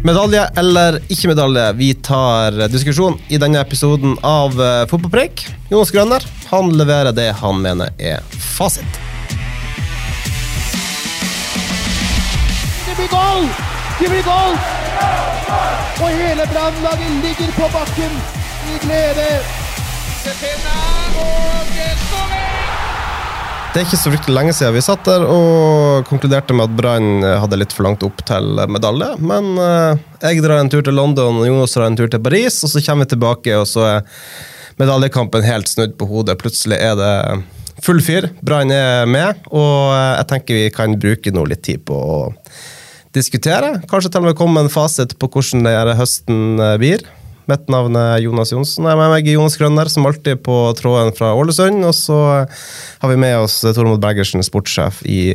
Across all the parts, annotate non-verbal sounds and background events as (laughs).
Medalje eller ikke medalje? Vi tar diskusjon i denne episoden av eh, Fotballpreik. Jonas Grønner han leverer det han mener er fasit. Det blir goal! Det blir goal! Og hele brannlaget ligger på bakken i glede. Det er ikke så fryktelig lenge siden vi satt der og konkluderte med at Brann hadde litt for langt opp til medalje. Men eh, jeg drar en tur til London, og Jonas drar en tur til Paris, og så kommer vi tilbake, og så er medaljekampen helt snudd på hodet. Plutselig er det full fyr. Brann er med, og jeg tenker vi kan bruke noe litt tid på å diskutere. Kanskje til og med komme med en fasit på hvordan det her høsten eh, blir. Mitt navn er Jonas Johnsen. Jeg er med meg Jonas Grønner, som alltid på tråden fra Ålesund. Og så har vi med oss Tormod Bergersen, sportssjef i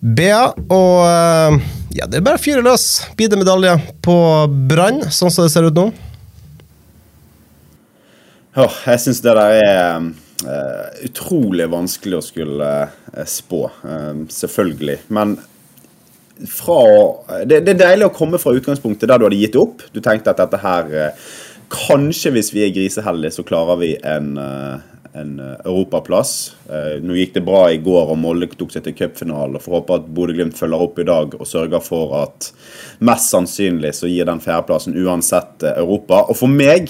BA. Og eh, ja, det er bare å fyre løs. Blir det medalje på Brann, sånn som det ser ut nå? Oh, jeg syns det der er uh, utrolig vanskelig å skulle uh, spå. uh, selvfølgelig. Men fra det, det er deilig å komme fra utgangspunktet der du hadde gitt opp. Du tenkte at dette her eh, Kanskje hvis vi er griseheldige, så klarer vi en, eh, en eh, europaplass. Nå gikk det bra i går, og Molde tok seg til cupfinale. Får håpe at Bodø-Glimt følger opp i dag og sørger for at mest sannsynlig så gir den fjerdeplassen uansett Europa. Og for meg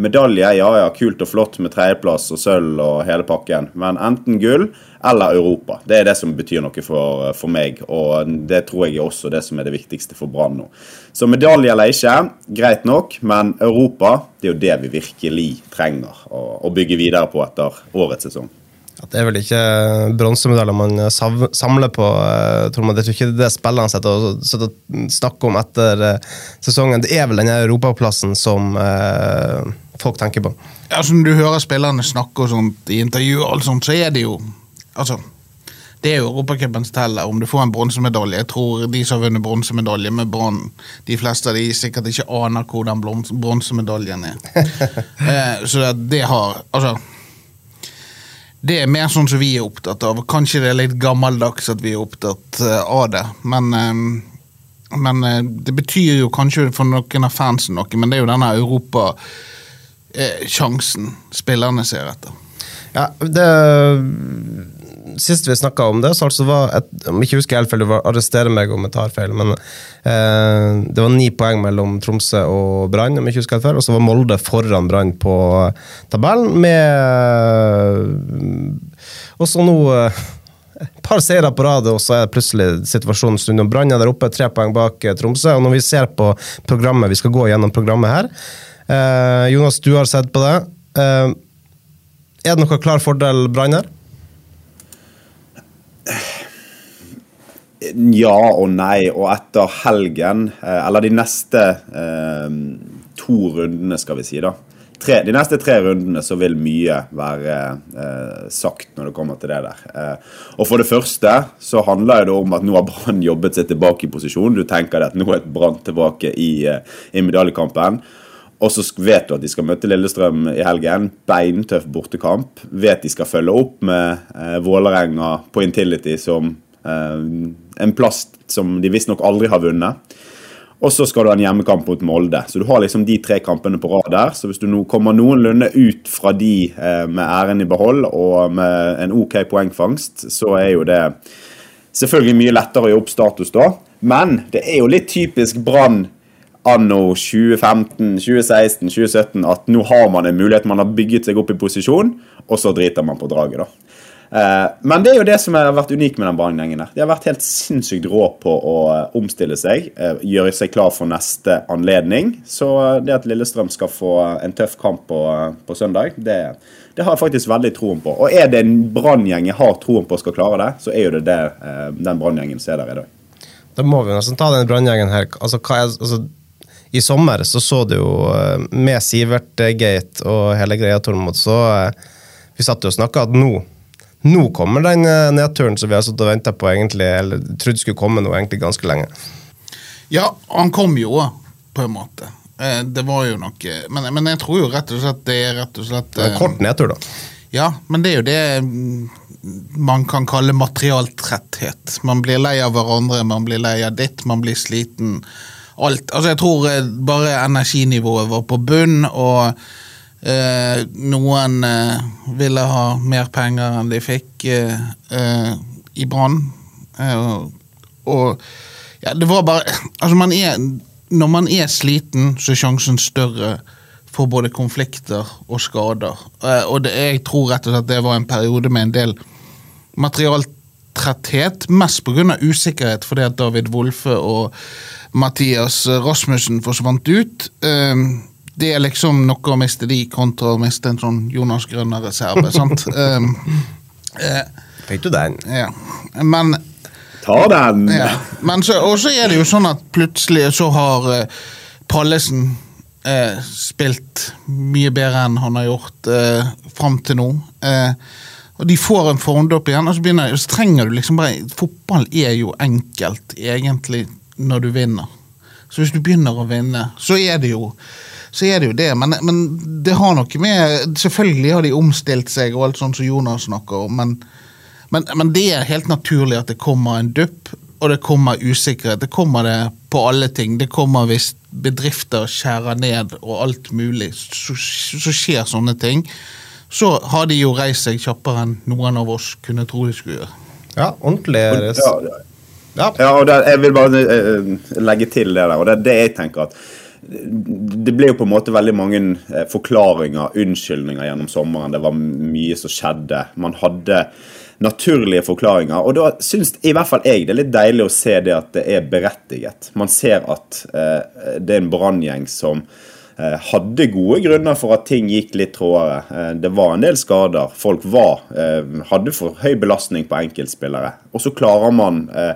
Medalje, ja ja, kult og flott med tredjeplass og sølv og hele pakken, men enten gull eller Europa. Det er det som betyr noe for, for meg, og det tror jeg er også det som er det viktigste for Brann nå. Så medalje eller ikke, greit nok, men Europa det er jo det vi virkelig trenger å, å bygge videre på etter årets sesong. Ja, det er vel ikke bronsemedaljer man samler på. eh, Tormod. Jeg tror ikke det er spillerne sitter og, snakker om etter eh, sesongen. Det er vel denne europaplassen som eh, folk tenker på. Altså, når du hører spillerne snakke og sånt i intervjuer, og alt sånt, så er det jo Altså, det er jo Europacupen som teller. Om du får en bronsemedalje Jeg tror de som har vunnet bronsemedalje med Brann, de fleste av de sikkert ikke aner hvor den bronsemedaljen er. (laughs) eh, så det, det har Altså det er mer sånn som vi er opptatt av. Kanskje det er litt gammeldags at vi er opptatt eh, av det, men, eh, men eh, det betyr jo kanskje for noen av fansen noe, men det er jo denne Europa-sjansen spillerne ser etter. Ja, det Sist vi snakka om det, så altså var et, om ikke husker helt feil, du var arrestere meg om jeg tar feil, men eh, det var ni poeng mellom Tromsø og Brann, om jeg ikke husker helt feil, og så var Molde foran Brann på tabellen med Og så nå eh, et par seire på rad, og så er det plutselig situasjonen stund. Brann er der oppe, tre poeng bak eh, Tromsø. Og når vi ser på programmet, vi skal gå gjennom programmet her eh, Jonas, du har sett på det. Eh, er det noe klar fordel Brann her? Ja og nei, og etter helgen, eh, eller de neste eh, to rundene, skal vi si, da. Tre, de neste tre rundene så vil mye være eh, sagt når det kommer til det der. Eh, og for det første så handler det om at nå har Brann jobbet seg tilbake i posisjon. Du tenker at nå er Brann tilbake i, eh, i medaljekampen. Og så vet du at de skal møte Lillestrøm i helgen. Beintøff bortekamp. Vet de skal følge opp med eh, Vålerenga på Intility som eh, en plass som de visstnok aldri har vunnet. Og så skal du ha en hjemmekamp mot Molde. Så du har liksom de tre kampene på rad der. Så hvis du nå kommer noenlunde ut fra de eh, med æren i behold og med en OK poengfangst, så er jo det selvfølgelig mye lettere å gi opp status da. Men det er jo litt typisk Brann anno 2015, 2016, 2017 at nå har man en mulighet, man har bygget seg opp i posisjon, og så driter man på draget, da. Eh, Men det er jo det som har vært unikt med den Brann-gjengen. her. De har vært helt sinnssykt rå på å eh, omstille seg, eh, gjøre seg klar for neste anledning. Så det at Lillestrøm skal få en tøff kamp på, på søndag, det, det har jeg faktisk veldig troen på. Og er det en Brann-gjeng jeg har troen på skal klare det, så er jo det det, den Brann-gjengen som er der i dag. Da må vi nesten ta den branngjengen her. Altså, hva er, altså, I sommer så så du jo eh, med Sivert-gate og hele greia, Tormod, så eh, vi satt jo og snakka at nå nå kommer den eh, nedturen som vi har sittet og venta på, egentlig, eller trodde skulle komme nå egentlig ganske lenge. Ja, han kom jo, på en måte. Eh, Det var jo noe men, men jeg tror jo rett og slett det er rett og slett Det er eh, kort nedtur, da. Ja, men det er jo det mm, man kan kalle materialtretthet. Man blir lei av hverandre, man blir lei av ditt, man blir sliten. Alt. Altså, jeg tror eh, bare energinivået var på bunn, og eh, noen eh, ville ha mer penger enn de fikk eh, eh, i Brann. Eh, og, ja, det var bare Altså, man er Når man er sliten, så er sjansen større for både konflikter og skader. Og det, jeg tror rett og slett det var en periode med en del materialtretthet, mest pga. usikkerhet fordi at David Wolfe og Mathias Rasmussen forsvant ut. Eh, det er liksom noe å miste de kontra å miste en sånn Jonas Grønner-reserve. sant? (laughs) Eh, eh, Fikk du den? ja. Men Ta den! ja. Men så, og så er det jo sånn at plutselig så har eh, Pallesen eh, spilt mye bedre enn han har gjort eh, fram til nå. Eh, og de får en formdopp igjen, og så, begynner, så trenger du liksom bare Fotball er jo enkelt, egentlig, når du vinner. Så hvis du begynner å vinne, så er det jo så er det jo det, men, men det har noe med Selvfølgelig har de omstilt seg, og alt sånt som Jonas snakker om, men men, men det er helt naturlig at det kommer en dupp, og det kommer usikkerhet. Det kommer det på alle ting. Det kommer hvis bedrifter skjærer ned og alt mulig. Så, så skjer sånne ting. Så har de jo reist seg kjappere enn noen av oss kunne tro de skulle gjøre. Ja, ordentlig. reist. Ja, Ja. Ja, og der, jeg vil bare uh, legge til det der, og det er det jeg tenker at det ble jo på en måte veldig mange eh, forklaringer, unnskyldninger gjennom sommeren. Det var mye som skjedde. Man hadde naturlige forklaringer. Og da syns i hvert fall jeg det er litt deilig å se det at det er berettiget. Man ser at eh, det er en branngjeng som eh, hadde gode grunner for at ting gikk litt trådere. Eh, det var en del skader. Folk var, eh, hadde for høy belastning på enkeltspillere. Og så klarer man eh,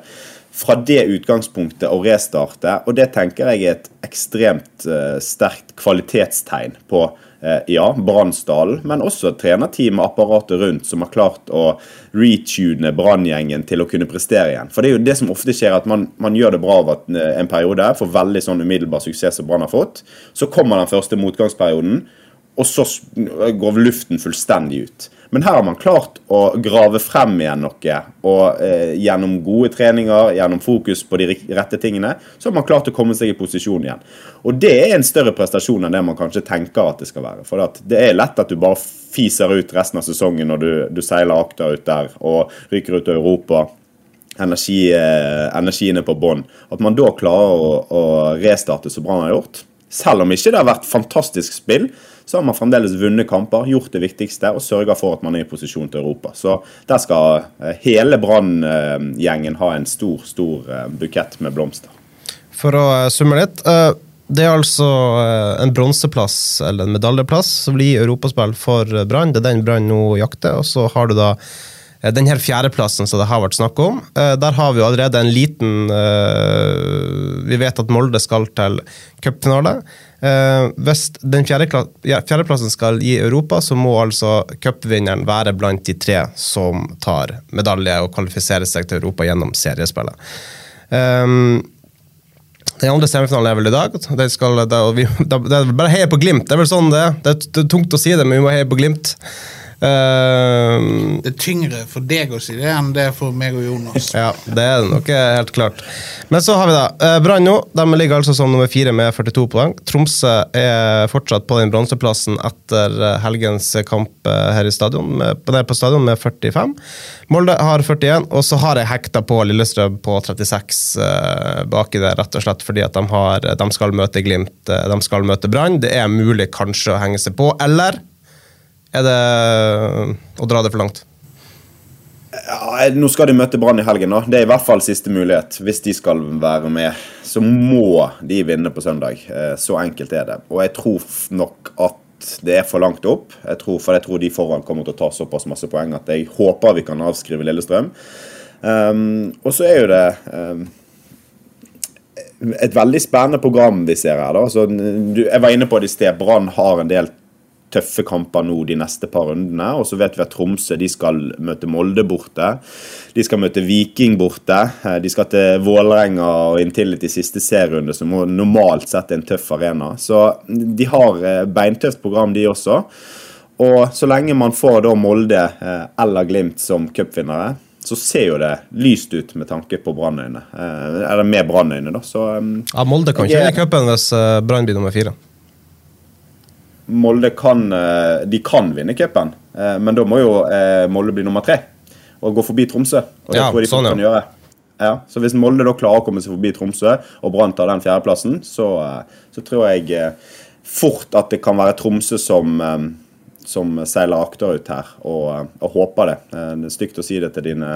fra det utgangspunktet å restarte, og det tenker jeg er et ekstremt eh, sterkt kvalitetstegn på eh, ja, Bransdalen, men også trenerteamet, apparatet rundt, som har klart å retune Branngjengen til å kunne prestere igjen. For det er jo det som ofte skjer, at man, man gjør det bra over et- en periode, får veldig sånn umiddelbar suksess som Brann har fått. Så kommer den første motgangsperioden, og så går luften fullstendig ut. Men her har man klart å grave frem igjen noe, og eh, gjennom gode treninger, gjennom fokus på de rette tingene, så har man klart å komme seg i posisjon igjen. Og det er en større prestasjon enn det man kanskje tenker at det skal være. For det er lett at du bare fiser ut resten av sesongen når du, du seiler akta ut der og ryker ut av Europa energi, eh, energien er på bånn. At man da klarer å, å restarte bra man har gjort. Selv om ikke det har vært fantastisk spill, så har man fremdeles vunnet kamper, gjort det viktigste og sørga for at man er i posisjon til Europa. Så der skal eh, hele Brann-gjengen ha en stor, stor eh, bukett med blomster. For å eh, summe litt. Det er altså en bronseplass, eller en medaljeplass, som blir europaspill for Brann. Det er den Brann nå jakter. Og så har du da den her fjerdeplassen som det har vært snakk om. Der har vi jo allerede en liten Vi vet at Molde skal til cupfinale. Eh, Hvis den fjerdeplassen skal gi Europa, så må altså cupvinneren være blant de tre som tar medalje og kvalifiserer seg til Europa gjennom seriespillet. Um, den andre semifinalen er vel i dag. Det, skal, det, vi, det, det er bare heie på Glimt. Det er vel sånn. Det er, det er tungt å si det, men vi må heie på Glimt. Um, Det er tyngre for deg å si det enn det er for meg og Jonas. ja, det er det nok eh, helt klart. Men så har vi da uh, Brann nå. De ligger altså som nummer fire med 42 poeng. Tromsø er fortsatt på den bronseplassen etter eh, helgens kamp her i stadion, med, på- der på stadion med 45. Molde har 41, og så har jeg hekta på Lillestrøm på 36 uh, baki der, rett og slett fordi at de, har, de skal møte Glimt, de skal møte Brann. Det er mulig kanskje å henge seg på, eller er det å dra det for langt? Ja, nå skal de møte Brann i helgen. da. Det er i hvert fall siste mulighet. Hvis de skal være med, så må de vinne på søndag. Eh, Så enkelt er det. Og jeg tror nok at det er for langt opp. Jeg tror, for jeg tror de foran kommer til å ta såpass masse poeng at jeg håper vi kan avskrive Lillestrøm. Um, og så er jo det um, et veldig spennende program vi ser her. da. Så, du, jeg var inne på det i sted. Brann har en del tøffe kamper nå de neste par rundene. Og så vet vi at Tromsø de skal møte Molde borte. De skal møte Viking borte. Eh, de skal til Vålerenga og inntil litt siste serierunde, som normalt sett er en tøff arena. Så de har eh, beintøft program, de også. Og så lenge man får da Molde eh, eller Glimt som cupvinnere, så ser jo det lyst ut med tanke på Brannøyne. Eller med Brannøyne, da. Så, ja, Molde kan ikke vinne cupen hvis Brann blir nummer fire. Molde kan, de kan vinne cupen, men da må jo Molde bli nummer tre og gå forbi Tromsø. Og det ja, tror jeg de sånn, kan gjøre. Ja, så Hvis Molde da klarer å komme seg forbi Tromsø, og Brann tar den fjerdeplassen, så, så tror jeg fort at det kan være Tromsø som som seiler akterut her, og, og, håper det. Det er stygt å si det til dine,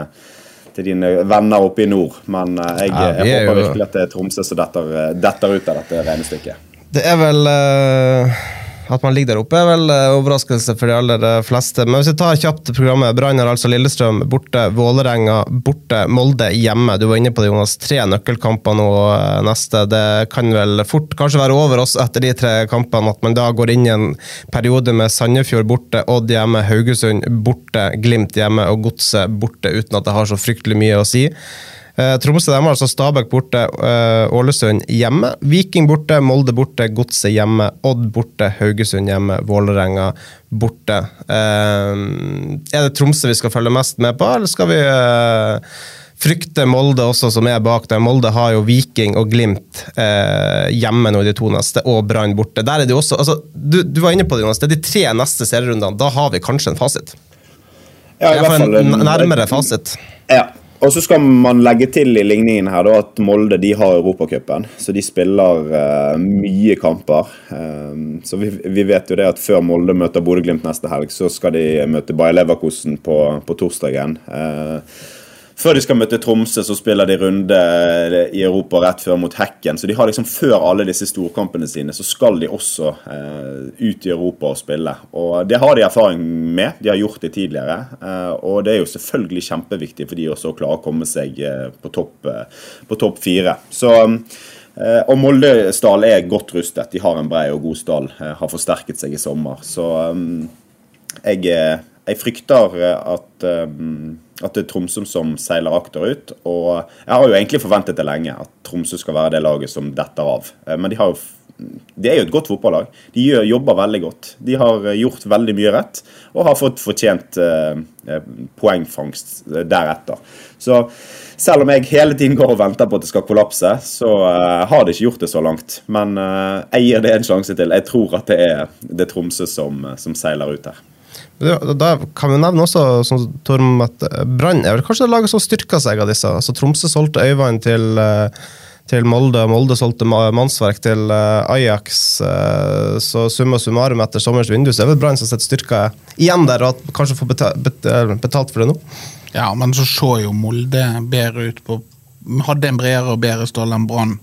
til dine venner oppe i nord, men jeg, ja, jeg håper jo... virkelig at det er Tromsø som detter, detter ut av dette regnestykket. Det er vel uh at man ligger der oppe, er vel eh, overraskelse for de aller eh, fleste. Men hvis vi tar kjapt programmet. Brann har altså Lillestrøm borte, Vålerenga borte, Molde hjemme. Du var inne på det, Jonas. Tre nøkkelkamper nå eh, neste. Det kan vel fort kanskje være over oss etter de tre kampene at man da går inn i en periode med Sandefjord borte, Odd hjemme, Haugesund borte, Glimt hjemme og Godset borte, uten at det har så fryktelig mye å si. Eh, Tromsø de har altså Stabæk borte, eh, Ålesund hjemme. Viking borte, Molde borte, Godset hjemme, Odd borte, Haugesund hjemme, Vålerenga borte. Eh, er det Tromsø vi skal følge mest med på, eller skal vi frykte Molde også, som er bak der. Molde har jo Viking og Glimt eh, hjemme nå i de to neste, og Brann borte. Der er det også, altså, du, du, var inne på det, Jonas. Det er de tre neste serierundene. Da har vi kanskje en fasit. Ja, i, hvert fall en nærmere fasit. Ja, og så skal man legge til i ligningen her da, at Molde de har Europacupen. Så de spiller uh, mye kamper. Um, så vi, vi, vet jo det at før Molde møter Bodø-Glimt neste helg, så skal de møte Bayer Leverkosen på, på torsdagen. Uh, før de skal møte Tromsø, så spiller de runde i Europa rett før mot Hekken. Så de har liksom før alle disse storkampene sine, så skal de også eh, ut i Europa og spille. Og det har de erfaring med. De har gjort det tidligere. Eh, og det er jo selvfølgelig kjempeviktig for de også å klare å komme seg eh, på topp eh, på topp fire. Så eh, og Molde-stall er godt rustet. De har en brei og god stall. Eh, har forsterket seg i sommer. Så jeg, jeg frykter at at det er Tromsø som seiler akterut. Og jeg har jo egentlig forventet det lenge, at Tromsø skal være det laget som detter av. Eh, men de, jo, de er jo et godt fotballag. De gjør, jobber veldig godt. De har eh, gjort veldig mye rett og har fått fortjent eh, eh, poengfangst deretter. Så selv om jeg hele tiden går og venter på at det skal kollapse, så eh, har det ikke gjort det så langt. Men eh, jeg gir det en sjanse til. Jeg tror at det er, det Tromsø som, som seiler ut her. Da kan vi nevne også som Torm, at eh, Brann er vel kanskje det laget som styrka seg av disse. Altså, Tromsø solgte Øyvand til, eh, til Molde, Molde solgte mannsverk til eh, Ajax. Så summa summarum etter sommerens vindu så er vel Brann som sett styrka igjen der, og kanskje får betalt for det nå. Ja, men så så jo Molde bedre ut på Hadde en bredere og bedre stall enn Brann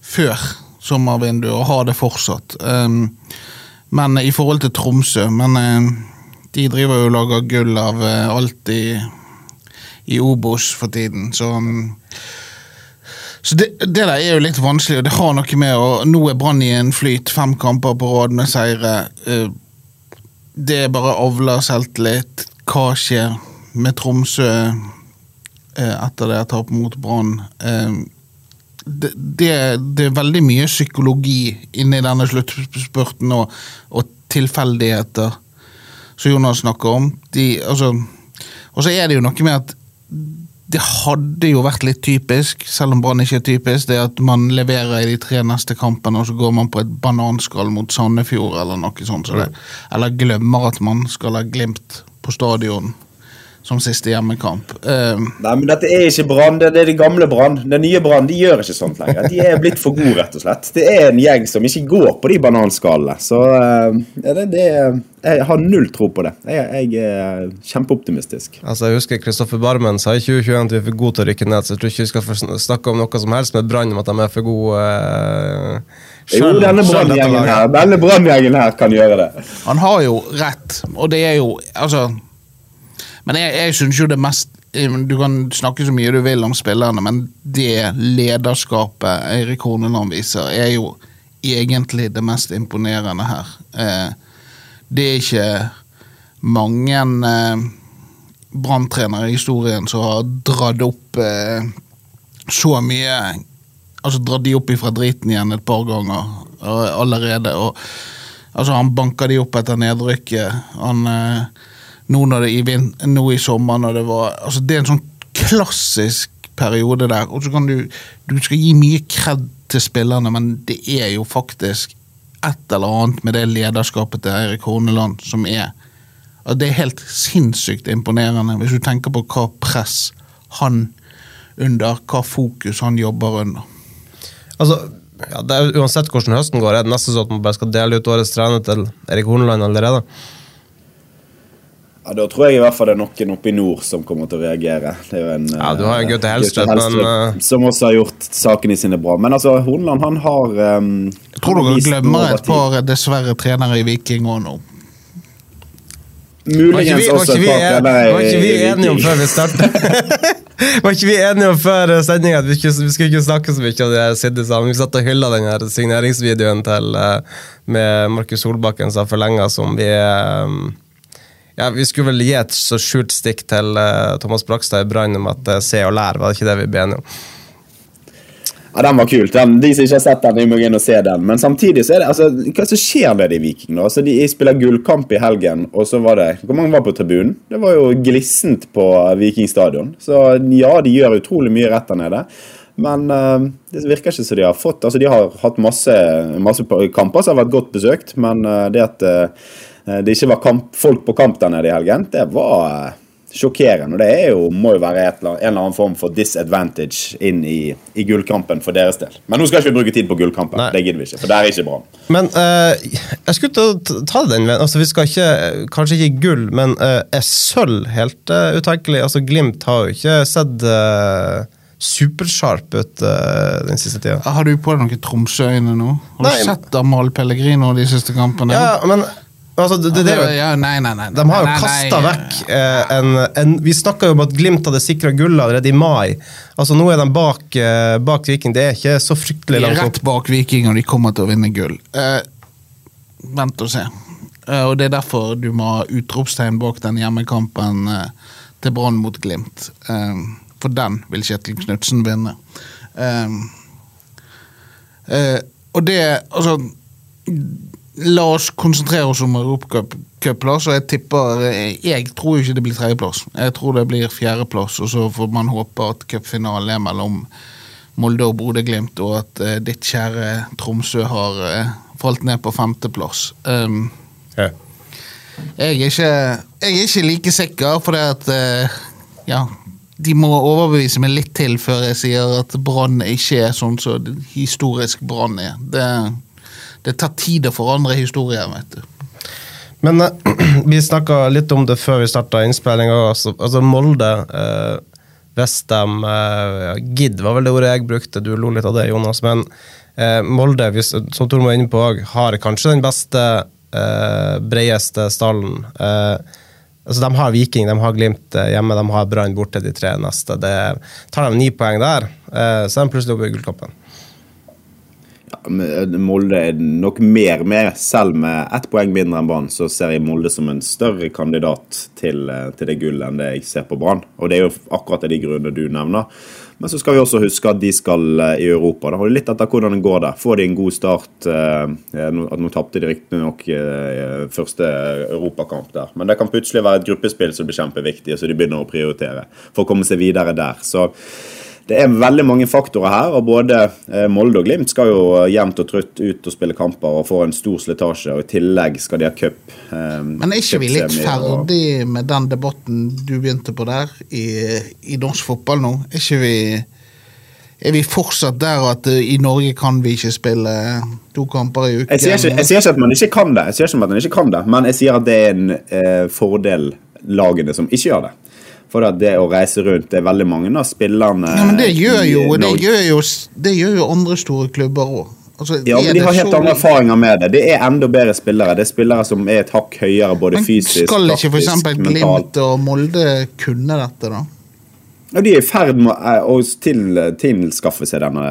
før sommervinduet, og har det fortsatt. Um, men i forhold til Tromsø Men de driver jo og lager gull av uh, alt i, i Obos for tiden, så um, så det, det, der er jo litt vanskelig, og det har noe med å Nå er Brann i en flyt, fem kamper på rad med seire. Uh, det er bare avler selvtillit. Hva skjer med Tromsø uh, etter det tapet mot Brann? Det, det, det, er veldig mye psykologi inni denne sluttspurten og, og tilfeldigheter som Jonas snakker om. De, altså, og så er det jo noe med at det hadde jo vært litt typisk, selv om Brann ikke er typisk, det at man leverer i de tre neste kampene, og så går man på et bananskall mot Sandefjord eller noe sånt. Så det, eller glemmer at man skal ha Glimt på stadion som siste hjemmekamp. Uh, Nei, men dette er ikke Brann. Det er det gamle Brann. Den nye Brann de gjør ikke sånt lenger. De er blitt for gode, rett og slett. Det er en gjeng som ikke går på de bananskallene. Så uh, det, det, jeg har null tro på det. Jeg, jeg er kjempeoptimistisk. Altså, Jeg husker Kristoffer Barmen sa i 2021 at vi er for gode til å rykke ned, så jeg tror ikke vi skal snakke om noe som helst med Brann om at de er for gode. Uh, jo, denne Brann-gjengen her, her kan gjøre det. Han har jo rett, og det er jo Altså men jeg, jeg syns jo det mest Du kan snakke så mye du vil om spillerne, men det lederskapet Eirik Horneland viser, er jo egentlig det mest imponerende her. Eh, det er ikke mange eh, branntrenere i historien som har dratt opp eh, så mye Altså dratt de opp ifra driten igjen et par ganger allerede. og Altså, han banka de opp etter nedrykket. Han, eh, nå, når det, i, vind, nå i sommer, når det var altså, Det er en sånn klassisk periode der. Og så kan du Du skal gi mye kred til spillerne, men det er jo faktisk et eller annet med det lederskapet til Eirik Horneland som er og Det er helt sinnssykt imponerende, hvis du tenker på hva press han under, hva fokus han jobber under. Altså, ja, det er, Uansett hvordan høsten går, er det nesten sånn at man bare skal dele ut årets trener til Erik Horneland allerede. Ja, Da tror jeg i hvert fall det er noen oppe i nord som kommer til å reagere. Det er jo en, Ja, du har jo eh, Gaute Helstrup, men, eh, Som også har gjort sakene sine bra. Men altså, Horneland, han har um, Jeg tror dere glemmer et par dessverre trenere i Viking òg nå. Muligens også et vi, par en- trenere var ikke vi i enige om før vi startet? (laughs) Var ikke vi enige om før sendinga at vi, ikke, vi skulle ikke snakke så mye om det Sidde sammen? Vi satt og hylla den her signeringsvideoen til eh, med Markus Solbakken som har forlenga, som vi eh, Ja, vi skulle vel gi et så skjult stikk til uh, Thomas Brakstad i Brann om at uh, se og lær, var det ikke det vi ble enige om? Ja, Den var kult. Den, de som ikke har sett den, de må gå inn og se den. Men samtidig så er det altså, Hva som skjer med de Viking? nå? Altså, de spiller gullkamp i helgen, og så var det Hvor mange var på tribunen? Det var jo glissent på Viking stadion. Så ja, de gjør utrolig mye rett der nede. Men uh, det virker ikke som de har fått Altså, de har hatt masse, masse kamper som har vært godt besøkt, men uh, det at uh, det ikke var kamp, folk på kamp der nede i helgen, det var sjokkerende. Og det jo, må jo være et, en eller annen form for disadvantage inn i, i gullkampen for deres del. Men nå skal ikke vi bruke tid på gullkampen. Nei. Det gidder vi ikke, for det er ikke bra. Men uh, jeg skulle til å ta den veien. Altså, vi skal ikke, kanskje ikke gull, men uh, er sølv helt uh, utenkelig? Altså, Glimt har jo ikke sett uh, supersharp ut uh, den siste tida. Har du på deg noen Tromsø-øyne nå? Har du Nei. sett Amahl Pellegrino de siste kampene? Ja, men altså, det, det, det, jo- ja, nei, nei, nei, De har jo kasta vekk eh, en, en Vi snakka jo om at Glimt hadde sikra gullet allerede i mai. Altså Nå er de bak, eh, bak Viking. Det er ikke så fryktelig langt opp. De er rett bak Viking, og de kommer til å vinne gull. Eh, vent og se. Eh, og Det er derfor du må ha utropstegn bak den hjemmekampen eh, til Brann mot Glimt. Eh, for den vil Kjetil Knutsen vinne. Eh, uh, og det Altså La oss konsentrere oss om europacupplass, og jeg tipper eh, Jeg tror ikke det blir tredjeplass. Jeg tror det blir fjerdeplass, og så får man håpe at cupfinalen er mellom Molde og Bodø-Glimt, og at uh, ditt kjære Tromsø har uh, falt ned på femteplass. Um, Ja. jeg, er ikke, jeg er ikke like sikker, for det at uh, Ja, de må overbevise meg litt til før jeg sier at Brann ikke er sånn som historisk Brann er. Det, det tar tid å forandre historier, vet du. Men eh, (clears throat) vi snakka litt om det før vi starta innspillinga. Altså, altså Molde eh, de eh, ja, var vel det ordet jeg brukte, du lo litt av det, Jonas. Men eh, Molde, hvis, som Tor var inne på har kanskje den beste, eh, bredeste stallen. Eh, altså De har Viking, de har Glimt eh, hjemme, de har Brann borte de tre neste. Det, tar de ni poeng der, eh, så er de plutselig oppe i gullkampen. Ja, Molde er nok mer med, selv med ett poeng mindre enn Brann, så ser jeg Molde som en større kandidat til, eh, til det gullet enn det jeg ser på Brann. Og det er jo akkurat av de grunnene du nevner. Men så skal vi også huske at de skal eh, i Europa. Da har det litt etter hvordan det går der. Får de en god start at Nå, tapte de riktignok eh, første europakamp der, men det kan plutselig være et gruppespill som blir kjempeviktig, så de begynner å prioritere for å komme seg videre der. Så det er veldig mange faktorer her, og både eh, Molde og Glimt skal jo jevnt og trutt ut og spille kamper og få en stor slitasje, og i tillegg skal de ha cup. Eh, Men er ikke vi litt og- ferdig med den debatten du begynte på der, i, i norsk fotball nå? Er ikke vi Er vi fortsatt der at eh, i Norge kan vi ikke spille to kamper i uken? Jeg sier, ikke, jeg sier ikke at man ikke kan det, jeg sier ikke at man ikke kan det, men jeg sier at det er en eh, fordel lagene som ikke gjør det. For det å reise rundt Det er veldig mange av spillerne Ja, men det gjør i jo, det Norge- gjør jo, det gjør jo andre store klubber òg. Altså, Ja, men de har helt andre erfaringer med det. Det er enda bedre spillere. Det er spillere som er et hakk høyere både Men fysisk, skal ikke f.eks. Glimt og Molde kunne dette, da? Ja, de er i ferd med eh, å til, tilskaffe seg denne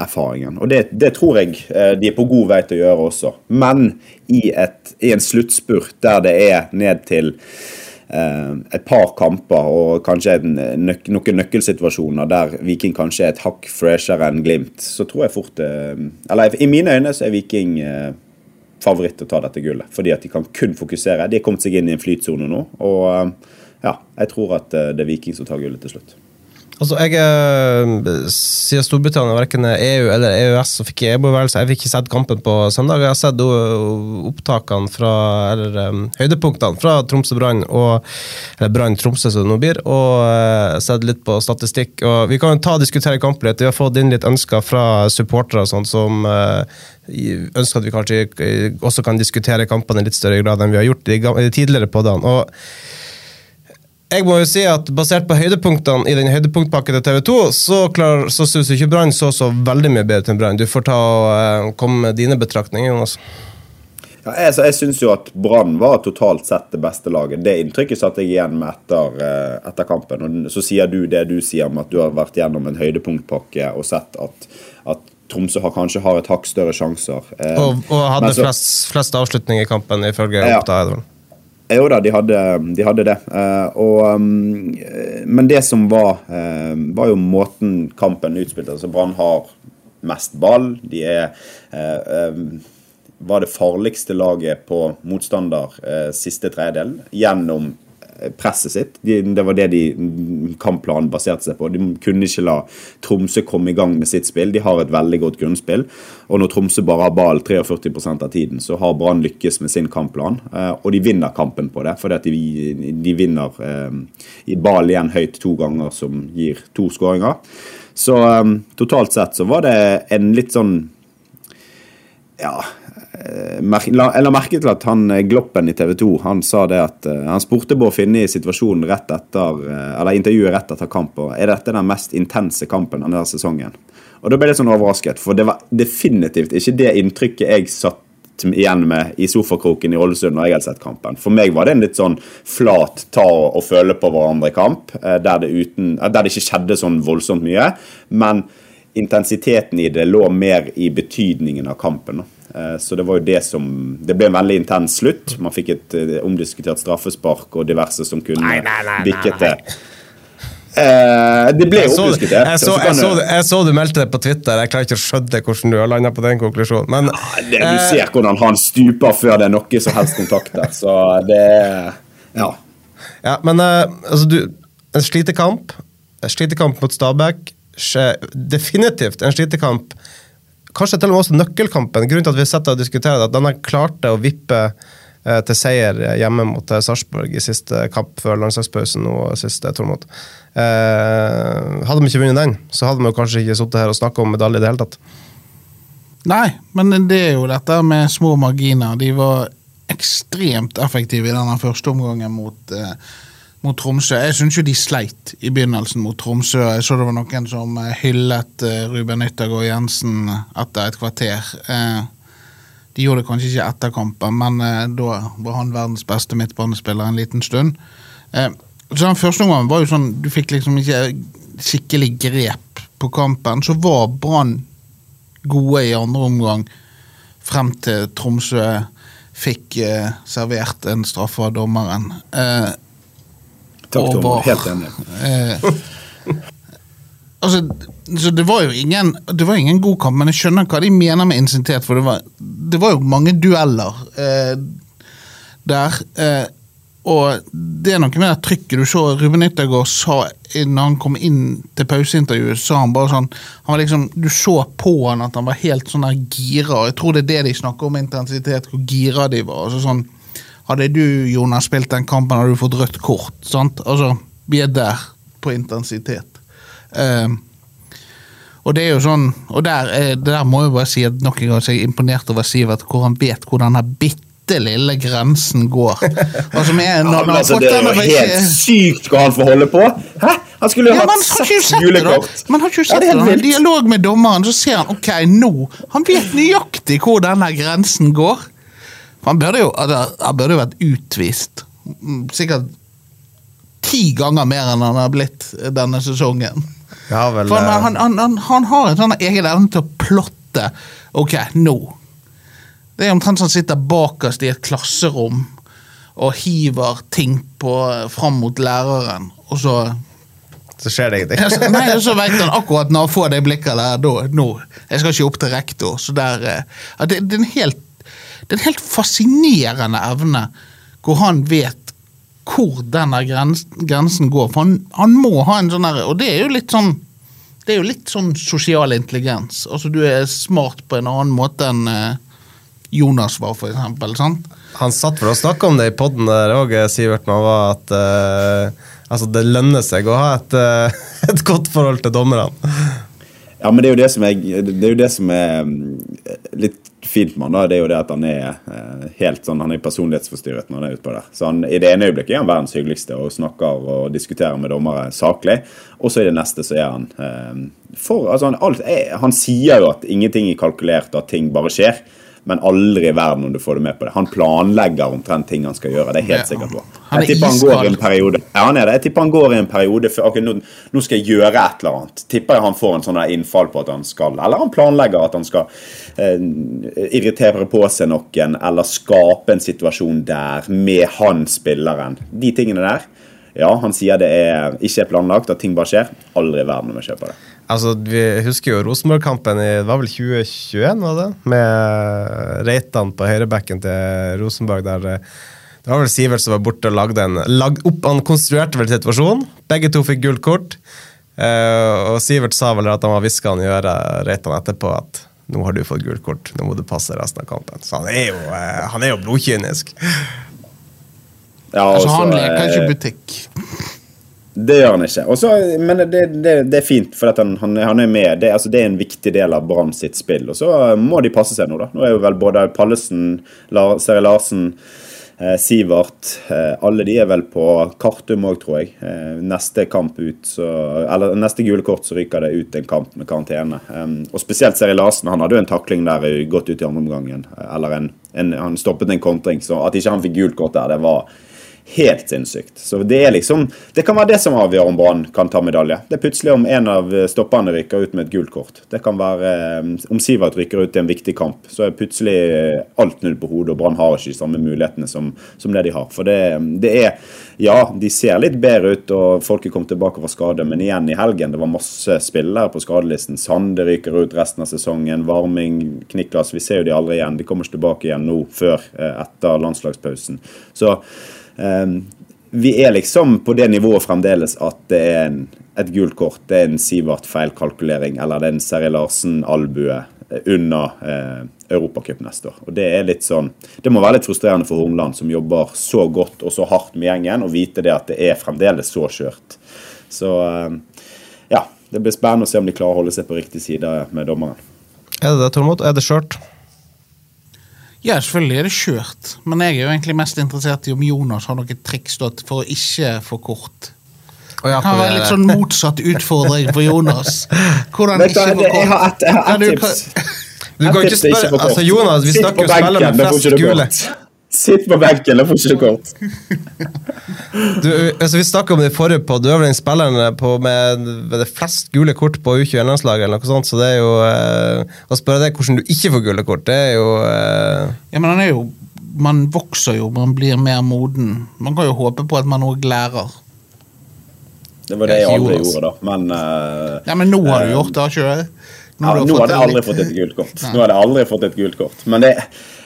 erfaringen. Og det, det, tror jeg eh, de er på god vei til å gjøre også. Men i, et, i en sluttspurt der det er ned til eh, et par kamper og kanskje nøk, noen nøkkelsituasjoner der Viking kanskje er et hakk freshere enn Glimt, så tror jeg fort eh, Eller i mine øyne så er Viking eh, favoritt å ta dette gullet. Fordi at de kan kun fokusere. De har kommet seg inn i en flytsone nå. Og eh, ja, jeg tror at det er Viking som tar gullet til slutt. Altså, jeg, eh, Siden Storbritannia verken er EU eller EØS, så fikk jeg EBO-værelse. Jeg fikk ikke sett kampen på søndag. Jeg har sett opptakene fra, eller um, høydepunktene fra Tromsø Brann, eller Brann Tromsø som det nå blir, og uh, sett litt på statistikk. og Vi kan jo ta og diskutere kampen litt. Vi har fått inn litt ønsker fra supportere sånn, som uh, ønsker at vi kanskje også kan diskutere kampene i litt større grad enn vi har gjort i tidligere på dagen. og jeg må jo si at Basert på høydepunktene i den høydepunktpakken til TV 2, så, klar, så syns ikke Brann så så veldig mye bedre til Brann. Du får ta og uh, komme med dine betraktninger, Jonas. Ja, jeg jeg syns jo at Brann var totalt sett det beste laget. Det inntrykket satt jeg igjen med etter, uh, etter, kampen. Og Så sier du det du sier om at du har vært gjennom en høydepunktpakke og sett at, at Tromsø har, kanskje har et hakk større sjanser. Uh, og, og, hadde så, flest, flest avslutninger i kampen, ifølge ja. Oppda. Jo da, de hadde, de hadde det. Uh, og, um, men det som var, var jo måten kampen utspilte altså Brann har mest ball. De er var det farligste laget på motstander siste tredjedel gjennom presset sitt. De, det var det de kampplanen baserte seg på. De kunne ikke la Tromsø komme i gang med sitt spill. De har et veldig godt grunnspill. Og når Tromsø bare har ball 43% av tiden, så har Brann lykkes med sin kampplan. Eh, og de vinner kampen på det, fordi at de, de vinner eh, i ball igjen høyt to ganger, som gir to skåringer. Så um, totalt sett så var det en litt sånn ja, Eh, la merke til at han eh, Gloppen i TV 2 han sa det at eh, han spurte Bård Finne i situasjonen rett etter, eller intervjuet rett etter kampen er dette den mest intense kampen denne sesongen. Og Da ble jeg sånn overrasket, for det var definitivt ikke det inntrykket jeg satt igjen med i sofakroken i Ålesund når jeg hadde sett kampen. For meg var det en litt sånn flat ta og føle på hverandre-kamp, der, der, det ikke skjedde sånn voldsomt mye. Men intensiteten i det lå mer i betydningen av kampen. Eh, så det var jo det som Det ble en veldig intens slutt. Man fikk et eh, omdiskutert straffespark og diverse som kunne bikket det. Eh, det ble oppdiskutert. Jeg, så, jeg, så, jeg så du meldte det på Twitter. Jeg klarer ikke å skjønne hvordan du har landa på den konklusjonen. Men, ja, det, du ser hvordan han stuper før det er noe som helst kontakt der. Så det Ja. ja men altså, du En slitekamp. En slitekamp mot Stabæk. Definitivt en slitekamp kanskje til og med også nøkkelkampen. Grunnen til at vi sitter og diskuterer at denne klarte å vippe eh, til seier hjemme mot eh, Sarpsborg i siste kamp før landslagspausen nå sist, Tormod. Eh, hadde vi ikke vunnet den, så hadde vi kanskje ikke sittet her og snakket om medalje i det hele tatt. Nei, men det er jo dette med små marginer. De var ekstremt effektive i denne første omgangen mot eh, mot Tromsø. Jeg syns jo de sleit i begynnelsen mot Tromsø. Jeg så det var noen som eh, hyllet eh, Ruben Yttergård Jensen etter et kvarter. Eh, de gjorde det kanskje ikke etter kampen, men da var han verdens beste midtbanespiller en liten stund. Så den første omgangen var jo sånn Du fikk liksom ikke skikkelig grep på kampen. Så var Brann gode i andre omgang frem til Tromsø fikk servert en straffe av dommeren. Takk, Tom. Helt enig. (laughs) Eh, altså, så det var jo ingen Det var ingen god kamp, men jeg skjønner hva de mener med intensitet, for det var, det var jo mange dueller eh, der. Eh, og det er noe med det trykket du så Ruben Yttergaard sa når han kom inn til pauseintervjuet, sa han bare sånn han var liksom, Du så på han at han var helt sånn der gira. Jeg tror det er det de snakker om intensitet, hvor gira de var. altså sånn hadde du Jonas, spilt den kampen, hadde du fått rødt kort. sant? Altså, Vi er der på intensitet. Um, og det er jo sånn, og der, der må jeg bare si at nok en gang er jeg imponert over Sivert, hvor han vet hvor denne bitte lille grensen går. (laughs) Altså, med, når, ja, altså, det er jo helt sykt hva han får holde på! Hæ? Han skulle jo ja, hatt seks julekort! Man har ikke sett ja, det. I dialog med dommeren så ser han ok, nå Han vet nøyaktig hvor denne grensen går. Han burde jo, han burde jo vært utvist. Sikkert ti ganger mer enn han har blitt denne sesongen. Ja, vel, For han, eh, han, han, han, han har en sånn egen evne til å plotte. Ok, nå. Det er omtrent som han sitter bakerst i et klasserom og hiver ting på, fram mot læreren, og så så skjer det ingenting. Nei, så vet han akkurat når han får det blikket der, da, nå. Jeg skal ikke opp til rektor. Så der, eh, det, det, er en helt, det er en helt fascinerende evne hvor han vet hvor denne grens, grensen går. For han, han må ha en sånn der, Og det er jo litt sånn det er jo litt sånn sosial intelligens. Altså Du er smart på en annen måte enn eh, Jonas var, for eksempel. sant? Han satt for å snakke om det i poden der òg, Sivert, Man var at uh, altså det lønner seg å ha et, uh, (laughs) et godt forhold til dommerne. Ja, men det er jo det som er, det er, jo det som er litt fint med han da, det er jo det at han er eh, helt sånn, han er personlighetsforstyrret når han er ute på der. Så han, I det ene øyeblikket er han verdens hyggeligste og snakker og diskuterer med dommere saklig. Og så i det neste så er han eh, for, altså han, alt er, han sier jo at ingenting er kalkulert, at ting bare skjer. Men aldri i verden om du får det med på det. Han planlegger omtrent ting han skal gjøre. det er helt sikkert på. Jeg tipper han går i en periode Ja, han er det. Jeg tipper han går i en periode før okay, nå, nå skal jeg gjøre et eller annet. Tipper jeg han får en sånn innfall på at han skal Eller han planlegger at han skal eh, irritere på seg noen, eller skape en situasjon der med han spilleren. De tingene der. Ja, han sier det er ikke er planlagt, at ting bare skjer. Aldri i verden om jeg kjøper det. Altså, Vi husker jo Rosenborg-kampen i det var vel 2021, var det? Med Reitan på høyrebacken til Rosenborg. der eh, Det var vel Sivert som var borte og lagde en lag, opp, Han konstruerte vel situasjonen. Begge to fikk gult kort. Uh, og Sivert sa vel at han var hviska han i øret Reitan etterpå at nå har du fått gult kort, nå må du passe resten av kampen. Så han er jo, uh, han er jo blodkynisk. Ja, Altså, også, han leker eh, ikke butikk. Det gjør han ikke. Også, men det, det, det er fint, for han, han, han er med. Det, altså, det er en viktig del av Brann sitt spill. Og så må de passe seg nå, da. Nå er jo vel både Pallesen, Seri Larsen, eh, Sivert eh, Alle de er vel på Kartum òg, tror jeg. Eh, neste kamp ut, så Eller neste gule kort, så ryker det ut en kamp med karantene. Og spesielt Seri Larsen. Han hadde jo en takling der eh, godt ut i andre omgangen. eh, Eller en, en, han stoppet en kontring, så at ikke han fikk gult kort der, det var Helt sinnssykt. Så Det er liksom, det kan være det som avgjør om Brann kan ta medalje. Det er plutselig om en av stopperne ryker ut med et gult kort. Det kan være eh, om Sivert ryker ut i en viktig kamp, så er plutselig alt null på hodet, og Brann har ikke de samme mulighetene som, som det de har. For det, det er Ja, de ser litt bedre ut, og folk er kommet tilbake fra skade, men igjen i helgen, det var masse spillere på skadelisten. Sande ryker ut resten av sesongen. Varming, Kniklas, vi ser jo de aldri igjen. De kommer ikke tilbake igjen nå før eh, etter landslagspausen. Så vi er liksom på det nivået fremdeles at det er en, et gult kort, det er en Sivert feilkalkulering, eller det er en Seri Larsen-albue under eh, Europacup neste år. Og Det er litt sånn, det må være litt frustrerende for Hornland, som jobber så godt og så hardt med gjengen, og vite det at det er fremdeles så skjørt. Så eh, ja, det blir spennende å se om de klarer å holde seg på riktig side med dommeren. Er det det, Tormod? Er det skjørt? Ja, selvfølgelig er det kjørt, men jeg er jo egentlig mest interessert i om Jonas har noen triks for å ikke få kort. Å ja, Det kan være litt sånn motsatt utfordring for Jonas. Hvordan ikke få kort. jeg har ett et tips. (laughs) Du kan ikke spørre. Altså, Jonas, vi snakker jo spiller med flest gule. Sitt på benken, da får ikke du kort. Du, altså, vi snakka om det i forrige på, du er vel den spilleren på, med, med det flest gule kort på U21-landslaget, eller noe sånt, så det er jo eh, Å spørre deg hvordan du ikke får gule kort, det er jo eh, Ja, men han er jo Man vokser jo, man blir mer moden. Man kan jo håpe på at man òg lærer. Det var det jeg, jeg aldri gjorde, da. Men eh, Ja, men nå har du eh, gjort det, har ikke du? Ja, har du nå fått hadde jeg aldri fått et gult kort. Nå hadde jeg aldri fått et gult kort. Men det,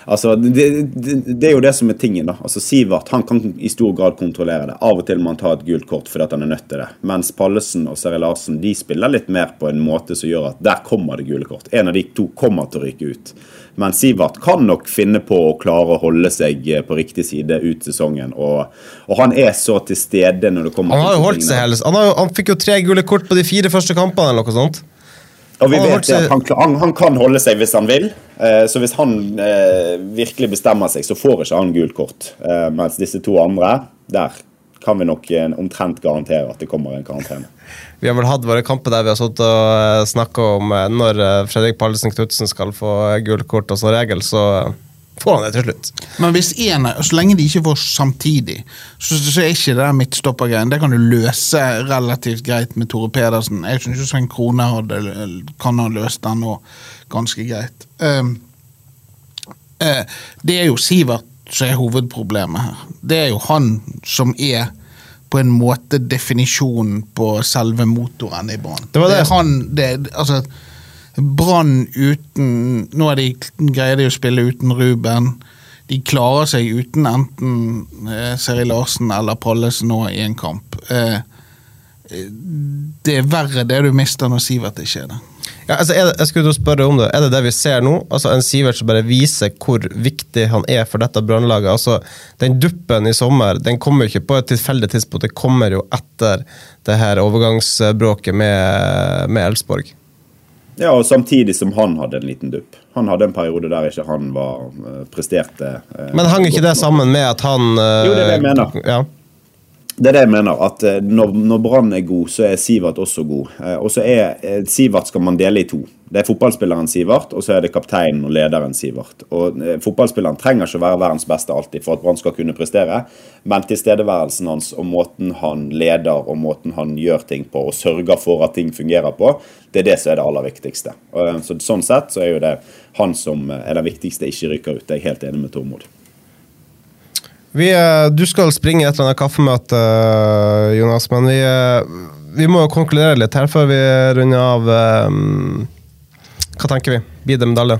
altså, det, det, det er jo det som er tingen. da. Altså, Sivert han kan i stor grad kontrollere det. Av og til må han ta et gult kort fordi han er nødt til det. Mens Pallesen og Seri Larsen de spiller litt mer på en måte som gjør at der kommer det gule kort. En av de to kommer til å ryke ut. Men Sivert kan nok finne på å klare å holde seg eh, på riktig side ut sesongen. Og, og han er så til stede når det kommer Han har jo holdt seg hele han, har, han fikk jo tre gule kort på de fire første kampene, eller noe sånt. Og vi vet at han, han, han kan holde seg hvis han vil. Eh, så hvis han eh, virkelig bestemmer seg, så får ikke han gult kort. Eh, mens disse to andre, der kan vi nok omtrent garantere at det kommer en karantene. (laughs) Vi har vel hatt våre kamper der vi har sittet og snakka om når Fredrik Pallesen Knutsen skal få gult kort, og som regel så får han det til slutt. Men hvis en, så lenge de ikke får samtidig, så, så er ikke det der midtstoppergreien. Det kan du løse relativt greit med Tore Pedersen. Jeg syns Svein Krone hadde, kan ha løst den nå ganske greit. Um, uh, det er jo Sivert som er hovedproblemet her. Det er jo han som er på en måte definisjonen på selve motoren i banen. Det var det. er han, det, altså, Brann uten Nå er de, greier de å spille uten Ruben. De klarer seg uten enten eh, Seri Larsen eller Pallesen nå i en kamp. Eh, det er verre det du mister når Sivert ikke er det. Ja, altså, er det, jeg skulle spørre om det. Er det det vi ser nå? Altså En Sivert som bare viser hvor viktig han er for dette brannlaget. Altså, den duppen i sommer den kommer jo ikke på et tilfeldig tidspunkt, det kommer jo etter det her overgangsbråket med med Elfsborg. Ja, og samtidig som han hadde en liten dupp. Han hadde en periode der ikke han var eh, presterte eh, Men hang ikke det sammen med at han eh, Jo, det er det jeg mener. Ja. Det er det jeg mener. at eh, Når, når Brann er god, så er Sivert også god. Eh, Og så er eh, Sivert skal man dele i to. Det er fotballspilleren Sivert, og så er det kapteinen og lederen Sivert. Og Fotballspilleren trenger ikke å være verdens beste alltid for at Brann skal kunne prestere, men tilstedeværelsen hans og måten han leder og måten han gjør ting på og sørger for at ting fungerer på, det er det som er det aller viktigste. Så Sånn sett så er jo det han som er den viktigste, ikke rykker ut. Jeg er helt enig med Tormod. Vi, eh, du skal springe et eller annet kaffemøte, eh, Jonas, men vi, eh, vi må jo konkludere litt her før vi runder av. Hva tenker vi? Blir det medalje?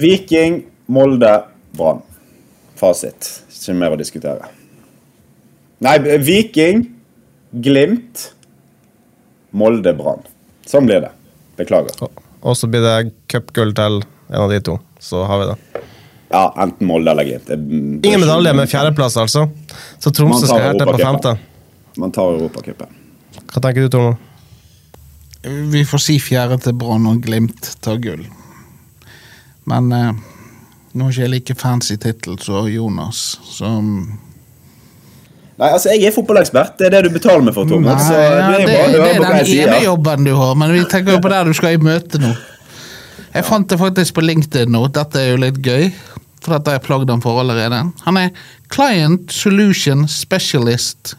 Viking, Molde, Brann. Fasit. Ikke mer å diskutere. Nei, Viking, Glimt, Molde, Brann. Sånn blir det. Beklager. Og så blir det cupgull til en av de to. Så har vi det. Ja, enten Molde eller Glimt. Ingen medalje men fjerdeplass, altså. Så Tromsø skal helt ned på femte. Man tar Europacupen. Hva tenker du, Tormod? Vi får si fjerde til Brann og Glimt tar gull. Men eh, nå er ikke jeg like fancy tittel som Jonas, så Nei, altså, jeg er fotballekspert. Det er det du betaler meg for, Tormod. Det det, det er den ene jobben du har, men vi tenker jo på der du skal i møte nå. Jeg fant det faktisk på LinkedIn nå, dette er jo litt gøy, for dette har jeg plagd ham for allerede. Han er Client Solution Specialist.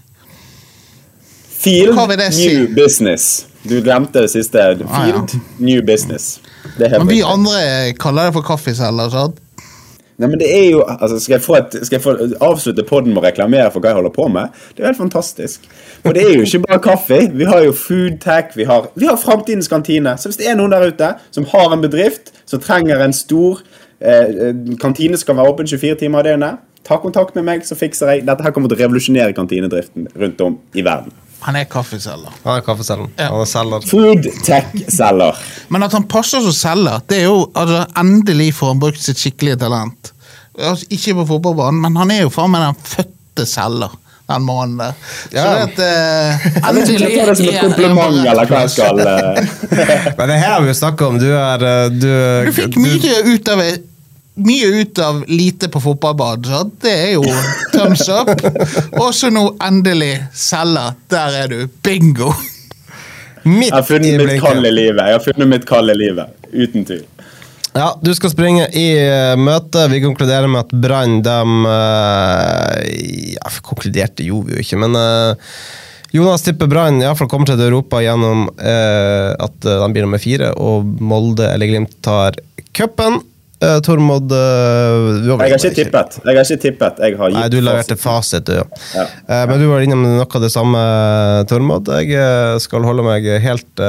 Field si? New Business. Du glemte det siste. Ah, ja. Field New Business. Det Men vi andre kaller det for kaffeselger, sant? Nei, men det er jo, altså, skal, jeg et, skal jeg få avslutte podden med å reklamere for hva jeg holder på med? Det er jo helt fantastisk. For det er jo ikke bare kaffe. Vi har jo Foodtech, vi har, vi har framtidens kantine. Så hvis det er noen der ute som har en bedrift som trenger en stor eh, kantine som kan være åpen 24 timer i døgnet, ta kontakt med meg, så fikser jeg. Dette her kommer til å revolusjonere kantinedriften rundt om i verden. Han er kaffeselger. Han er kaffeselger. Ja. Han er selger. Food tech-selger. Men at han passer som selger, det er jo altså, endelig får han brukt sitt skikkelige talent. Altså, ikke på fotballbanen, men han er jo faen meg den fødte selger, den mannen der. Så det at, et... Jeg tar det som et er- kompliment, eller hva jeg skal eh. (laughs) Men det her vi jo snakka om. Du er eh, Du, Du fikk mye ut av mye ut av lite på fotballbanen, så det er jo thumbs up. Og så nå endelig selger. Der er du. Bingo! Midt Jeg har funnet i mitt kalde kall i livet. Jeg har funnet mitt kall i livet. Uten tvil. Ja, du skal springe i uh, møte. Vi konkluderer med at Brann de uh, Ja, konkluderte gjorde vi jo ikke, men uh, Jonas tipper Brann iallfall kommer til Europa gjennom eh, at eh, de blir nummer fire, og Molde eller Glimt tar cupen. Uh, Tormod uh, Jeg har ikke tippet. Jeg har ikke tippet. Jeg har Nei, du leverte fasit. du, ja. Ja. Uh, men du var innom noe av det samme, Tormod. Jeg skal holde meg helt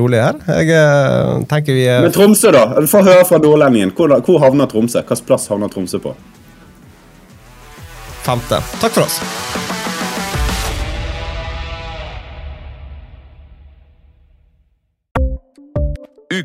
rolig her. Jeg tenker vi Men Tromsø, da? Få høre fra nordlendingen. Hvor, hvor havner Tromsø? Hvilken plass havner Tromsø på? femte. Takk for oss.